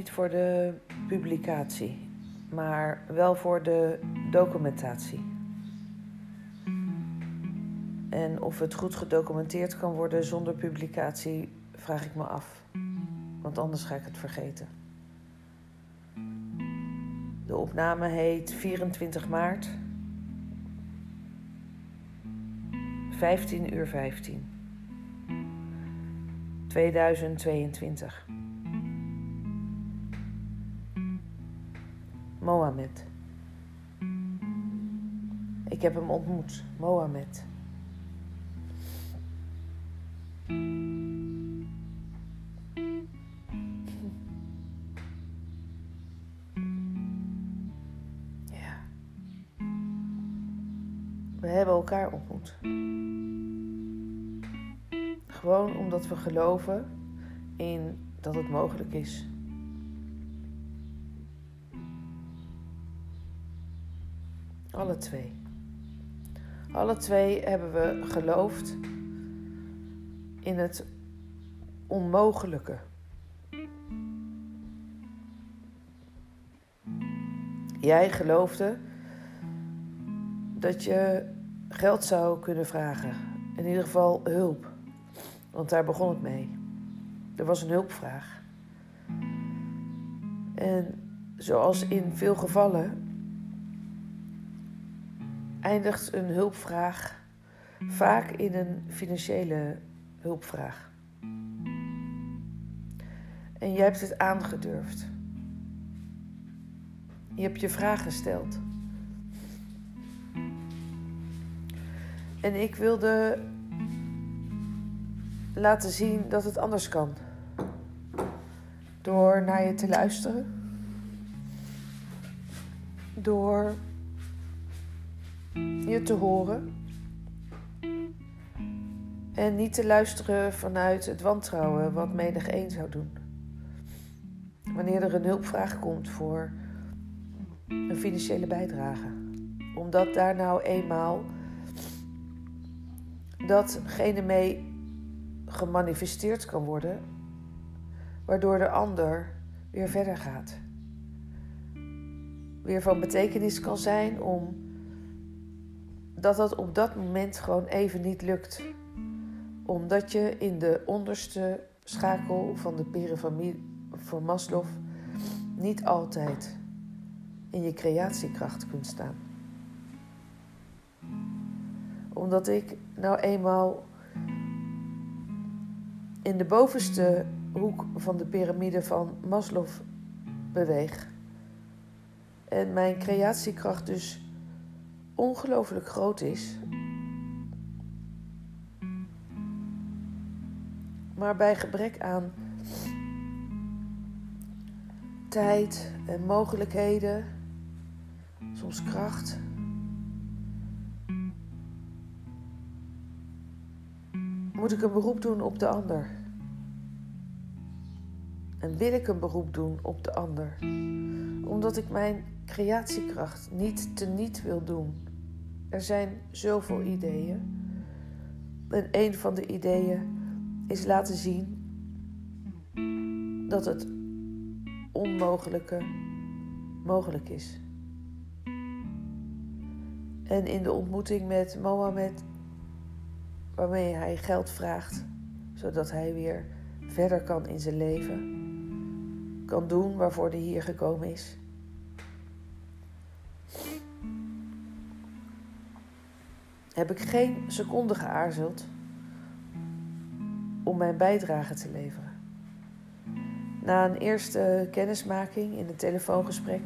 niet voor de publicatie, maar wel voor de documentatie. En of het goed gedocumenteerd kan worden zonder publicatie, vraag ik me af. Want anders ga ik het vergeten. De opname heet 24 maart 15 uur 15 2022 Mohammed Ik heb hem ontmoet, Mohammed. We hebben elkaar ontmoet. Gewoon omdat we geloven in dat het mogelijk is. Alle twee. Alle twee hebben we geloofd in het onmogelijke. Jij geloofde dat je geld zou kunnen vragen. In ieder geval hulp. Want daar begon het mee. Er was een hulpvraag. En zoals in veel gevallen eindigt een hulpvraag vaak in een financiële hulpvraag. En jij hebt het aangedurfd. Je hebt je vraag gesteld. En ik wilde laten zien dat het anders kan. Door naar je te luisteren. Door je te horen. En niet te luisteren vanuit het wantrouwen, wat menig een zou doen. Wanneer er een hulpvraag komt voor een financiële bijdrage. Omdat daar nou eenmaal datgene mee gemanifesteerd kan worden, waardoor de ander weer verder gaat. Weer van betekenis kan zijn om dat dat op dat moment gewoon even niet lukt. Omdat je in de onderste schakel van de piramide van Maslow niet altijd in je creatiekracht kunt staan omdat ik nou eenmaal in de bovenste hoek van de piramide van Maslow beweeg. En mijn creatiekracht dus ongelooflijk groot is. Maar bij gebrek aan tijd en mogelijkheden, soms kracht, moet ik een beroep doen op de ander. En wil ik een beroep doen op de ander, omdat ik mijn creatiekracht niet teniet wil doen. Er zijn zoveel ideeën. En een van de ideeën is laten zien dat het onmogelijke mogelijk is. En in de ontmoeting met Mohammed waarmee hij geld vraagt, zodat hij weer verder kan in zijn leven, kan doen waarvoor hij hier gekomen is. Heb ik geen seconde geaarzeld om mijn bijdrage te leveren. Na een eerste kennismaking in een telefoongesprek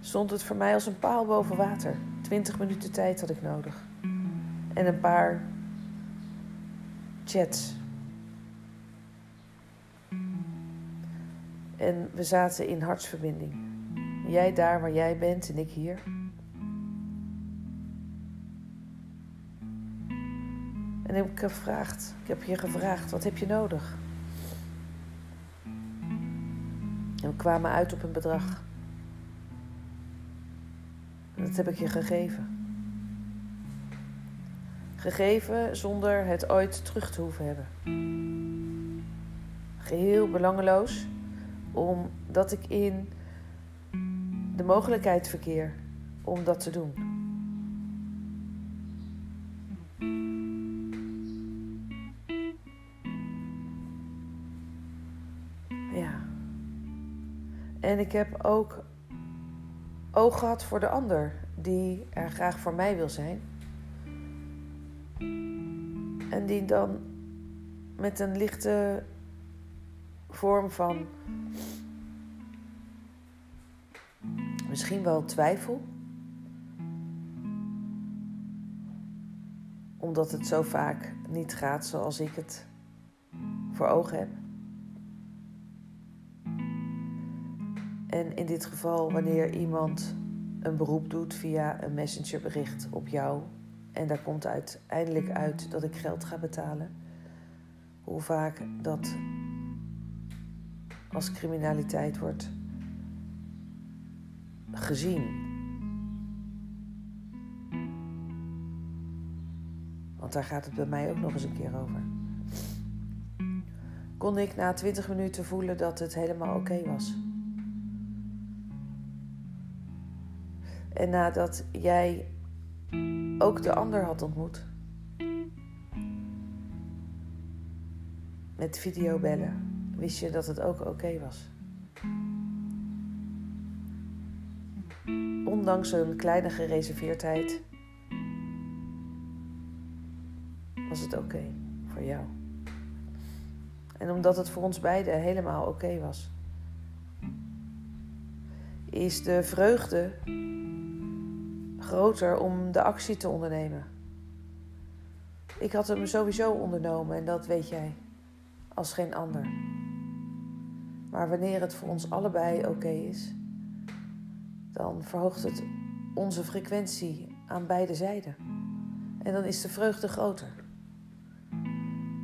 stond het voor mij als een paal boven water. Twintig minuten tijd had ik nodig. En een paar chats. En we zaten in hartsverbinding. Jij daar waar jij bent en ik hier. En ik heb gevraagd, ik heb je gevraagd, wat heb je nodig? En we kwamen uit op een bedrag. En dat heb ik je gegeven. Gegeven zonder het ooit terug te hoeven hebben. Geheel belangeloos omdat ik in de mogelijkheid verkeer om dat te doen. En ik heb ook oog gehad voor de ander die er graag voor mij wil zijn. En die dan met een lichte vorm van misschien wel twijfel. Omdat het zo vaak niet gaat zoals ik het voor ogen heb. En in dit geval, wanneer iemand een beroep doet via een messengerbericht op jou en daar komt uiteindelijk uit dat ik geld ga betalen, hoe vaak dat als criminaliteit wordt gezien. Want daar gaat het bij mij ook nog eens een keer over. Kon ik na 20 minuten voelen dat het helemaal oké was. En nadat jij ook de ander had ontmoet, met videobellen, wist je dat het ook oké was. Ondanks een kleine gereserveerdheid was het oké voor jou. En omdat het voor ons beiden helemaal oké was, is de vreugde groter om de actie te ondernemen. Ik had hem sowieso ondernomen en dat weet jij als geen ander. Maar wanneer het voor ons allebei oké is, dan verhoogt het onze frequentie aan beide zijden. En dan is de vreugde groter.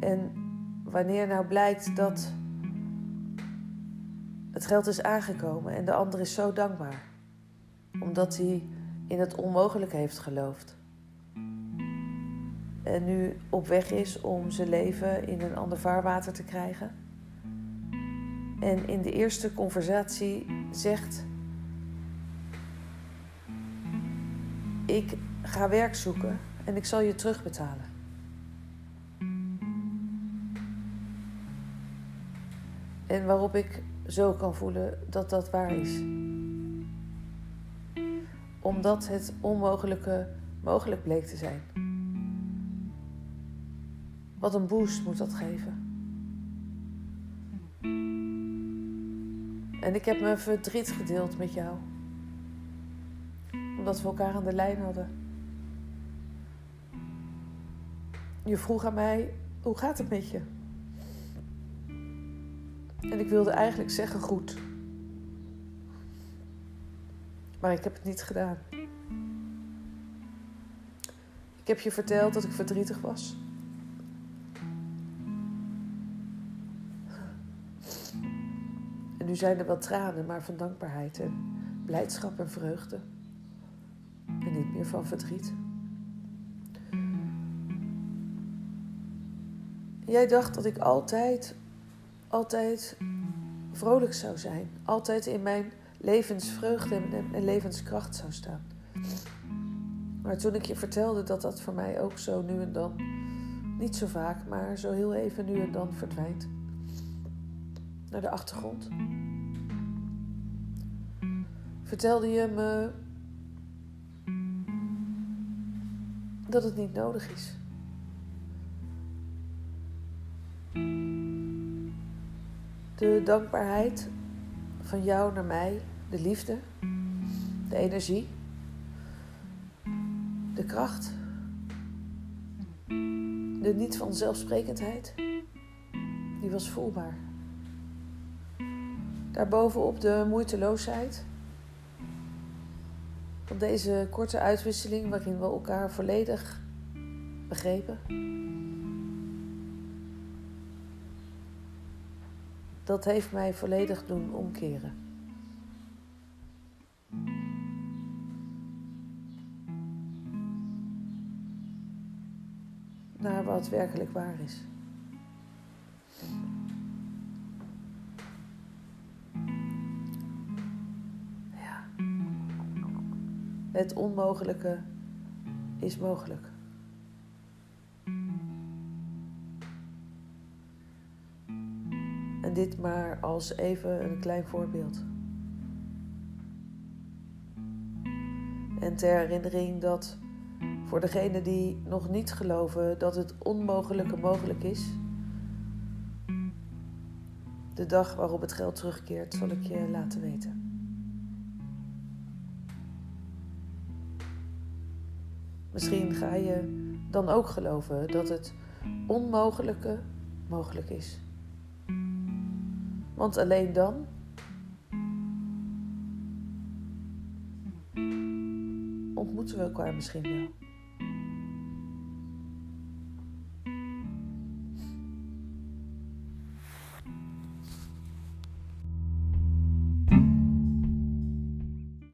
En wanneer nou blijkt dat het geld is aangekomen en de ander is zo dankbaar, omdat hij in het onmogelijke heeft geloofd. En nu op weg is om zijn leven in een ander vaarwater te krijgen. En in de eerste conversatie zegt: Ik ga werk zoeken en ik zal je terugbetalen. En waarop ik zo kan voelen dat dat waar is omdat het onmogelijke mogelijk bleek te zijn. Wat een boost moet dat geven. En ik heb mijn verdriet gedeeld met jou. Omdat we elkaar aan de lijn hadden. Je vroeg aan mij: hoe gaat het met je? En ik wilde eigenlijk zeggen goed. Maar ik heb het niet gedaan. Ik heb je verteld dat ik verdrietig was. En nu zijn er wel tranen, maar van dankbaarheid en blijdschap en vreugde. En niet meer van verdriet. Jij dacht dat ik altijd, altijd vrolijk zou zijn. Altijd in mijn levensvreugde en levenskracht zou staan. Maar toen ik je vertelde dat dat voor mij ook zo nu en dan, niet zo vaak, maar zo heel even nu en dan verdwijnt naar de achtergrond, vertelde je me dat het niet nodig is. De dankbaarheid van jou naar mij, de liefde, de energie, de kracht, de niet vanzelfsprekendheid, die was voelbaar. Daarbovenop de moeiteloosheid van deze korte uitwisseling waarin we elkaar volledig begrepen. dat heeft mij volledig doen omkeren. Naar wat werkelijk waar is. Ja. Het onmogelijke is mogelijk. Dit maar als even een klein voorbeeld. En ter herinnering dat voor degenen die nog niet geloven dat het onmogelijke mogelijk is, de dag waarop het geld terugkeert, zal ik je laten weten. Misschien ga je dan ook geloven dat het onmogelijke mogelijk is. Want alleen dan ontmoeten we elkaar misschien wel.